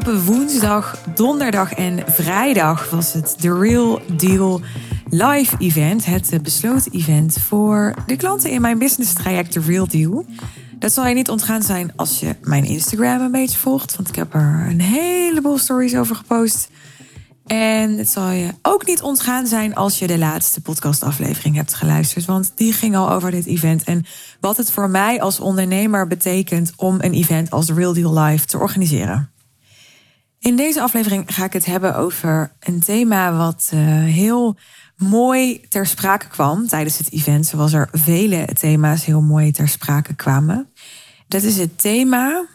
Afgelopen woensdag, donderdag en vrijdag was het The Real Deal Live Event. Het besloten event voor de klanten in mijn business traject The Real Deal. Dat zal je niet ontgaan zijn als je mijn Instagram een beetje volgt. Want ik heb er een heleboel stories over gepost. En het zal je ook niet ontgaan zijn als je de laatste podcastaflevering hebt geluisterd. Want die ging al over dit event. En wat het voor mij als ondernemer betekent om een event als Real Deal Live te organiseren. In deze aflevering ga ik het hebben over een thema wat uh, heel mooi ter sprake kwam tijdens het event. Zoals er vele thema's heel mooi ter sprake kwamen. Dat is het thema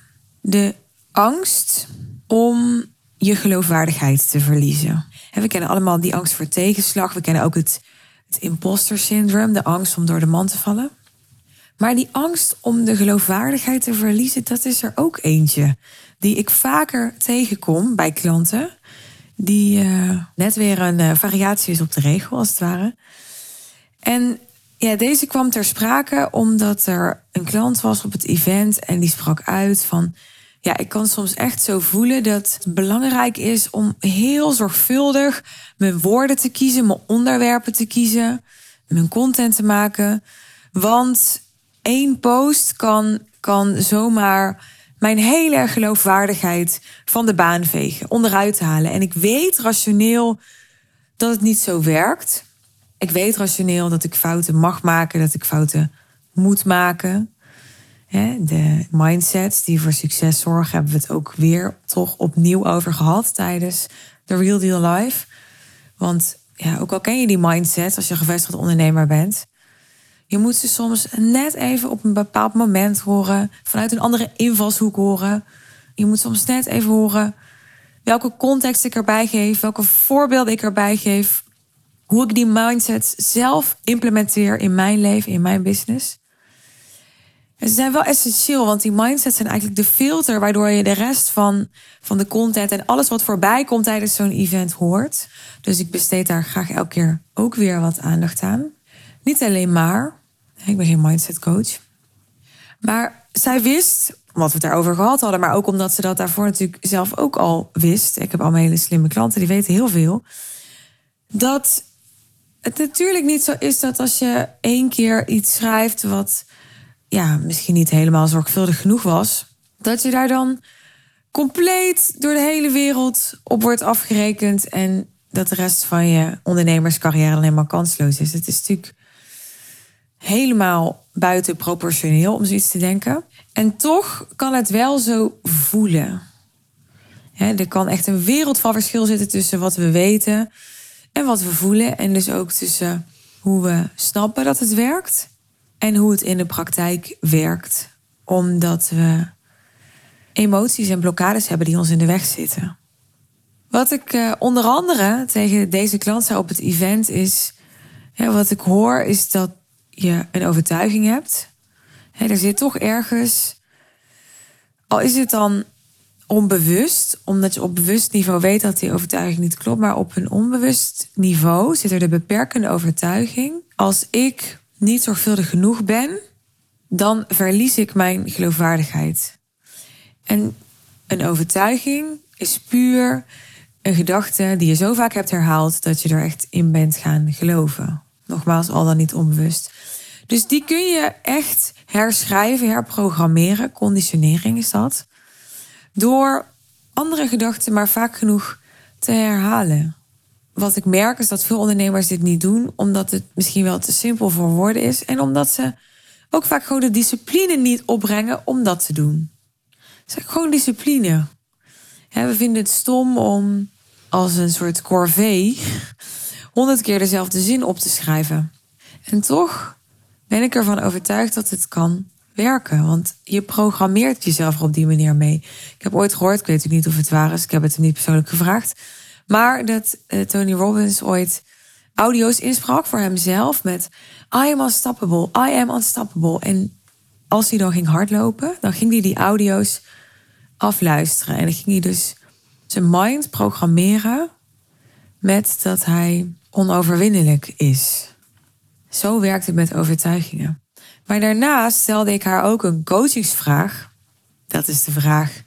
de angst om je geloofwaardigheid te verliezen. En we kennen allemaal die angst voor tegenslag. We kennen ook het, het imposter syndroom, de angst om door de man te vallen. Maar die angst om de geloofwaardigheid te verliezen, dat is er ook eentje die ik vaker tegenkom bij klanten. Die uh, net weer een uh, variatie is op de regel, als het ware. En ja, deze kwam ter sprake omdat er een klant was op het event en die sprak uit van ja, ik kan soms echt zo voelen dat het belangrijk is om heel zorgvuldig mijn woorden te kiezen, mijn onderwerpen te kiezen, mijn content te maken. Want één post kan, kan zomaar mijn hele geloofwaardigheid van de baan vegen, onderuit halen. En ik weet rationeel dat het niet zo werkt. Ik weet rationeel dat ik fouten mag maken, dat ik fouten moet maken de mindsets die voor succes zorgen, hebben we het ook weer toch opnieuw over gehad tijdens de Real Deal Live. Want ja, ook al ken je die mindsets als je gevestigd ondernemer bent, je moet ze soms net even op een bepaald moment horen, vanuit een andere invalshoek horen. Je moet soms net even horen welke context ik erbij geef, welke voorbeelden ik erbij geef, hoe ik die mindset zelf implementeer in mijn leven, in mijn business. En ze zijn wel essentieel, want die mindsets zijn eigenlijk de filter waardoor je de rest van, van de content en alles wat voorbij komt tijdens zo'n event hoort. Dus ik besteed daar graag elke keer ook weer wat aandacht aan. Niet alleen maar, ik ben geen mindset coach. Maar zij wist, omdat we het daarover gehad hadden, maar ook omdat ze dat daarvoor natuurlijk zelf ook al wist. Ik heb allemaal hele slimme klanten, die weten heel veel. Dat het natuurlijk niet zo is dat als je één keer iets schrijft wat ja, misschien niet helemaal zorgvuldig genoeg was, dat je daar dan compleet door de hele wereld op wordt afgerekend en dat de rest van je ondernemerscarrière alleen maar kansloos is. Het is natuurlijk helemaal buiten proportioneel om zoiets te denken. En toch kan het wel zo voelen. er kan echt een wereld van verschil zitten tussen wat we weten en wat we voelen. En dus ook tussen hoe we snappen dat het werkt en hoe het in de praktijk werkt, omdat we emoties en blokkades hebben die ons in de weg zitten. Wat ik uh, onder andere tegen deze klant zei op het event is, wat ik hoor is dat je een overtuiging hebt. er zit toch ergens, al is het dan onbewust, omdat je op bewust niveau weet dat die overtuiging niet klopt, maar op een onbewust niveau zit er de beperkende overtuiging. Als ik niet zorgvuldig genoeg ben, dan verlies ik mijn geloofwaardigheid. En een overtuiging is puur een gedachte die je zo vaak hebt herhaald dat je er echt in bent gaan geloven. Nogmaals, al dan niet onbewust. Dus die kun je echt herschrijven, herprogrammeren. Conditionering is dat. Door andere gedachten maar vaak genoeg te herhalen wat ik merk is dat veel ondernemers dit niet doen, omdat het misschien wel te simpel voor woorden is en omdat ze ook vaak gewoon de discipline niet opbrengen om dat te doen. Is gewoon discipline. we vinden het stom om als een soort corvée honderd keer dezelfde zin op te schrijven. En toch ben ik ervan overtuigd dat het kan werken. Want je programmeert jezelf op die manier mee. Ik heb ooit gehoord, ik weet niet of het waar is, ik heb het hem niet persoonlijk gevraagd. Maar dat uh, Tony Robbins ooit audio's insprak voor hemzelf met I am unstoppable, I am unstoppable. En als hij dan ging hardlopen, dan ging hij die audio's afluisteren. En dan ging hij dus zijn mind programmeren met dat hij onoverwinnelijk is. Zo werkt het met overtuigingen. Maar daarnaast stelde ik haar ook een coachingsvraag. Dat is de vraag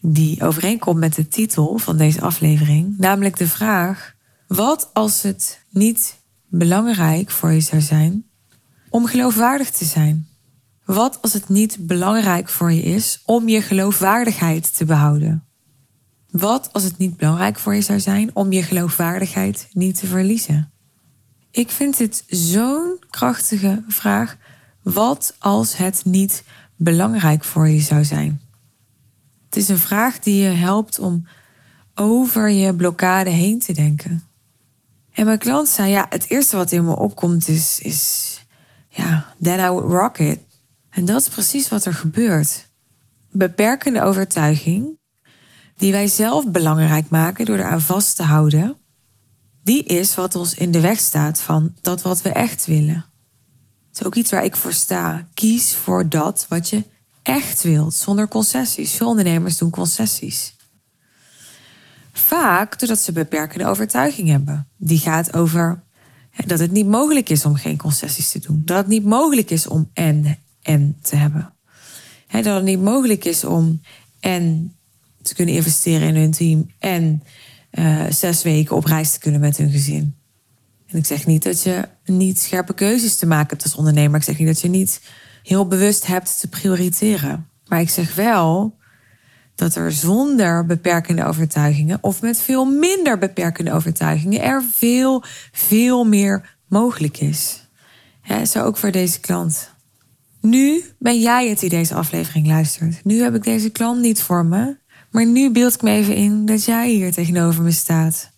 die overeenkomt met de titel van deze aflevering, namelijk de vraag: wat als het niet belangrijk voor je zou zijn om geloofwaardig te zijn? Wat als het niet belangrijk voor je is om je geloofwaardigheid te behouden? Wat als het niet belangrijk voor je zou zijn om je geloofwaardigheid niet te verliezen? Ik vind dit zo'n krachtige vraag. Wat als het niet belangrijk voor je zou zijn? Het is een vraag die je helpt om over je blokkade heen te denken. En mijn klant zei, ja, het eerste wat in me opkomt is, is ja, then I would rock it. En dat is precies wat er gebeurt. Beperkende overtuiging, die wij zelf belangrijk maken door eraan vast te houden, die is wat ons in de weg staat van dat wat we echt willen. Het is ook iets waar ik voor sta. Kies voor dat wat je echt wilt, zonder concessies. Veel ondernemers doen concessies. Vaak doordat ze beperkende overtuiging hebben. Die gaat over dat het niet mogelijk is om geen concessies te doen. Dat het niet mogelijk is om en en te hebben. dat het niet mogelijk is om en te kunnen investeren in hun team en uh, zes weken op reis te kunnen met hun gezin. En ik zeg niet dat je niet scherpe keuzes te maken hebt als ondernemer. Ik zeg niet dat je niet heel bewust hebt te prioriteren. Maar ik zeg wel dat er zonder beperkende overtuigingen of met veel minder beperkende overtuigingen er veel, veel meer mogelijk is. Zo ook voor deze klant. Nu ben jij het die deze aflevering luistert. Nu heb ik deze klant niet voor me. Maar nu beeld ik me even in dat jij hier tegenover me staat.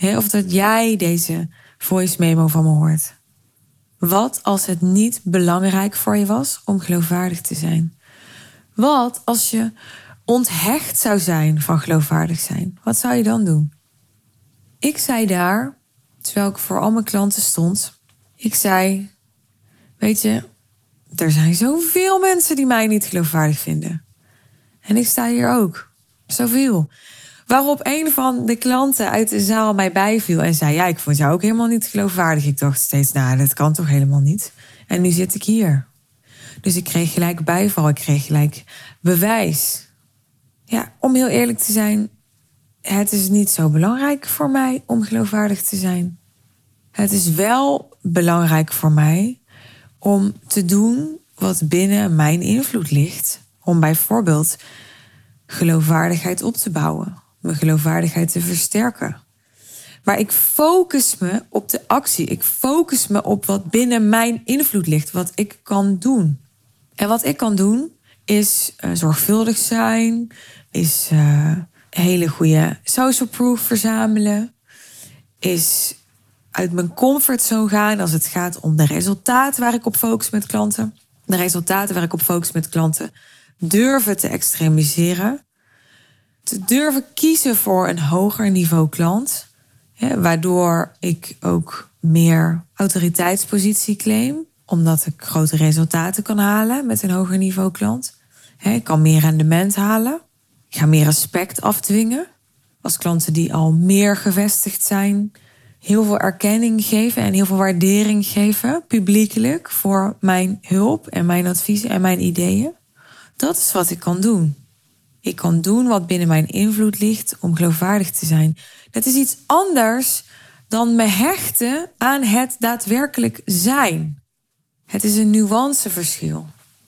of dat jij deze voice memo van me hoort. Wat als het niet belangrijk voor je was om geloofwaardig te zijn? Wat als je onthecht zou zijn van geloofwaardig zijn? Wat zou je dan doen? Ik zei daar, terwijl ik voor al mijn klanten stond, ik zei: Weet je, er zijn zoveel mensen die mij niet geloofwaardig vinden. En ik sta hier ook. Zoveel. Waarop een van de klanten uit de zaal mij bijviel en zei: Ja, ik vond jou ook helemaal niet geloofwaardig. Ik dacht steeds: Nou, dat kan toch helemaal niet. En nu zit ik hier. Dus ik kreeg gelijk bijval, ik kreeg gelijk bewijs. Ja, om heel eerlijk te zijn, het is niet zo belangrijk voor mij om geloofwaardig te zijn. Het is wel belangrijk voor mij om te doen wat binnen mijn invloed ligt. Om bijvoorbeeld geloofwaardigheid op te bouwen, mijn geloofwaardigheid te versterken. Maar ik focus me op de actie. Ik focus me op wat binnen mijn invloed ligt, wat ik kan doen. En wat ik kan doen is uh, zorgvuldig zijn, is uh, hele goede social proof verzamelen, is uit mijn comfortzone gaan als het gaat om de resultaten waar ik op focus met klanten. De resultaten waar ik op focus met klanten durven te extremiseren. Te durven kiezen voor een hoger niveau klant. Hè, waardoor ik ook meer autoriteitspositie claim. Omdat ik grote resultaten kan halen met een hoger niveau klant. Hè, ik kan meer rendement halen. Ik ga meer respect afdwingen. Als klanten die al meer gevestigd zijn, heel veel erkenning geven en heel veel waardering geven, publiekelijk, voor mijn hulp en mijn adviezen en mijn ideeën. Dat is wat ik kan doen. Ik kan doen wat binnen mijn invloed ligt om geloofwaardig te zijn. Dat is iets anders dan me hechten aan het daadwerkelijk zijn. Het is een nuanceverschil.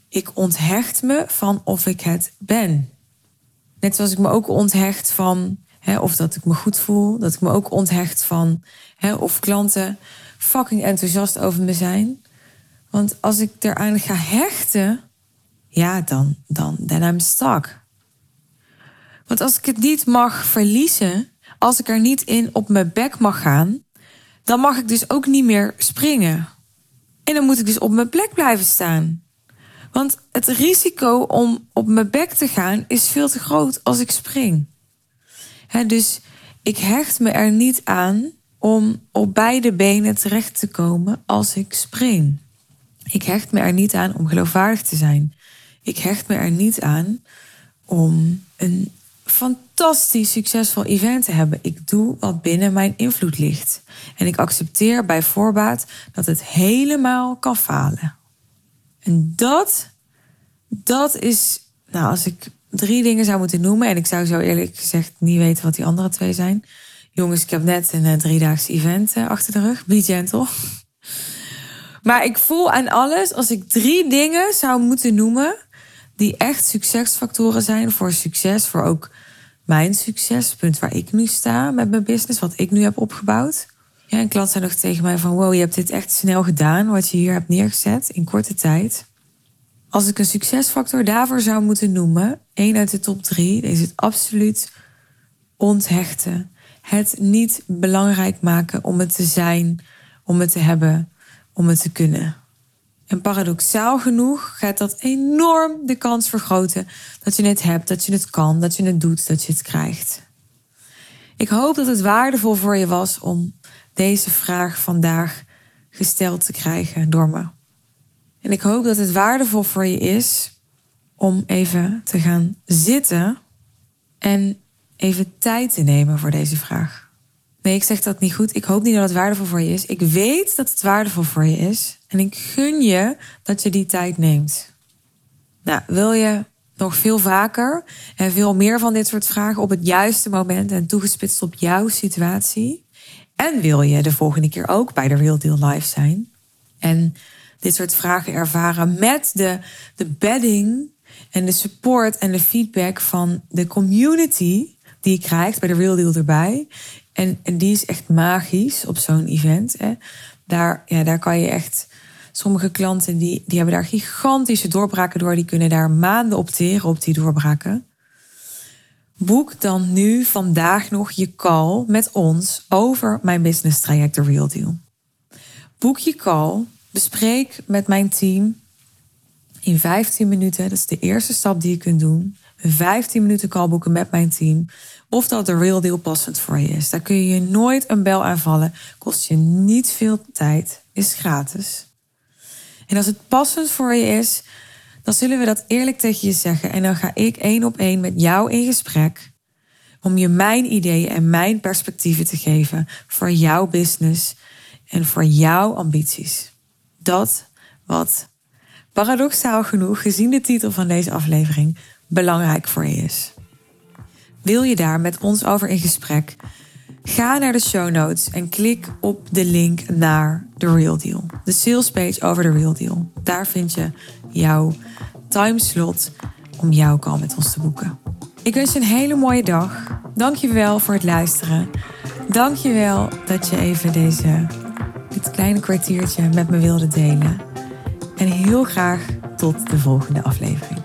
Ik onthecht me van of ik het ben. Net zoals ik me ook onthecht van of dat ik me goed voel. Dat ik me ook onthecht van of klanten fucking enthousiast over me zijn. Want als ik eraan ga hechten, ja, dan, dan then I'm stuck. Want als ik het niet mag verliezen, als ik er niet in op mijn bek mag gaan, dan mag ik dus ook niet meer springen. En dan moet ik dus op mijn plek blijven staan. Want het risico om op mijn bek te gaan is veel te groot als ik spring dus ik hecht me er niet aan om op beide benen terecht te komen als ik spring. Ik hecht me er niet aan om geloofwaardig te zijn. Ik hecht me er niet aan om een fantastisch succesvol event te hebben. Ik doe wat binnen mijn invloed ligt. En ik accepteer bij voorbaat dat het helemaal kan falen. En dat, dat is, nou, als ik drie dingen zou moeten noemen, en ik zou zo eerlijk gezegd niet weten wat die andere twee zijn. Jongens, ik heb net een uh, driedaagse event uh, achter de rug. Be gentle. Maar ik voel aan alles, als ik drie dingen zou moeten noemen, die echt succesfactoren zijn voor succes, voor ook mijn succes, punt waar ik nu sta met mijn business, wat ik nu heb opgebouwd. Ja, een klant zei nog tegen mij van, wow, je hebt dit echt snel gedaan, wat je hier hebt neergezet in korte tijd. Als ik een succesfactor daarvoor zou moeten noemen, één uit de top drie, is het absoluut onthechten. Het niet belangrijk maken om het te zijn, om het te hebben, om het te kunnen. En paradoxaal genoeg gaat dat enorm de kans vergroten dat je het hebt, dat je het kan, dat je het doet, dat je het krijgt. Ik hoop dat het waardevol voor je was om deze vraag vandaag gesteld te krijgen door me. En ik hoop dat het waardevol voor je is om even te gaan zitten en even tijd te nemen voor deze vraag. Nee, ik zeg dat niet goed. Ik hoop niet dat het waardevol voor je is. Ik weet dat het waardevol voor je is. En ik gun je dat je die tijd neemt. Nou, wil je nog veel vaker en veel meer van dit soort vragen op het juiste moment en toegespitst op jouw situatie? En wil je de volgende keer ook bij de Real Deal Live zijn? En dit soort vragen ervaren met de, de bedding en de support en de feedback van de community die je krijgt bij de Real Deal erbij. En, en die is echt magisch op zo'n event. Hè. Daar, ja, daar kan je echt. Sommige klanten die, die hebben daar gigantische doorbraken door. Die kunnen daar maanden op teren op die doorbraken. Boek dan nu vandaag nog je call met ons over mijn business traject The Real Deal. Boek je call, bespreek met mijn team in 15 minuten. Dat is de eerste stap die je kunt doen. 15 minuten call boeken met mijn team. Of dat de real deal passend voor je is. Daar kun je je nooit een bel aanvallen. Kost je niet veel tijd. Is gratis. En als het passend voor je is, dan zullen we dat eerlijk tegen je zeggen. En dan ga ik één op één met jou in gesprek. Om je mijn ideeën en mijn perspectieven te geven voor jouw business en voor jouw ambities. Dat wat paradoxaal genoeg, gezien de titel van deze aflevering, belangrijk voor je is. Wil je daar met ons over in gesprek? Ga naar de show notes en klik op de link naar The Real Deal. De sales page over The Real Deal. Daar vind je jouw timeslot om jouw call met ons te boeken. Ik wens je een hele mooie dag. Dank je wel voor het luisteren. Dank je wel dat je even deze, dit kleine kwartiertje met me wilde delen. En heel graag tot de volgende aflevering.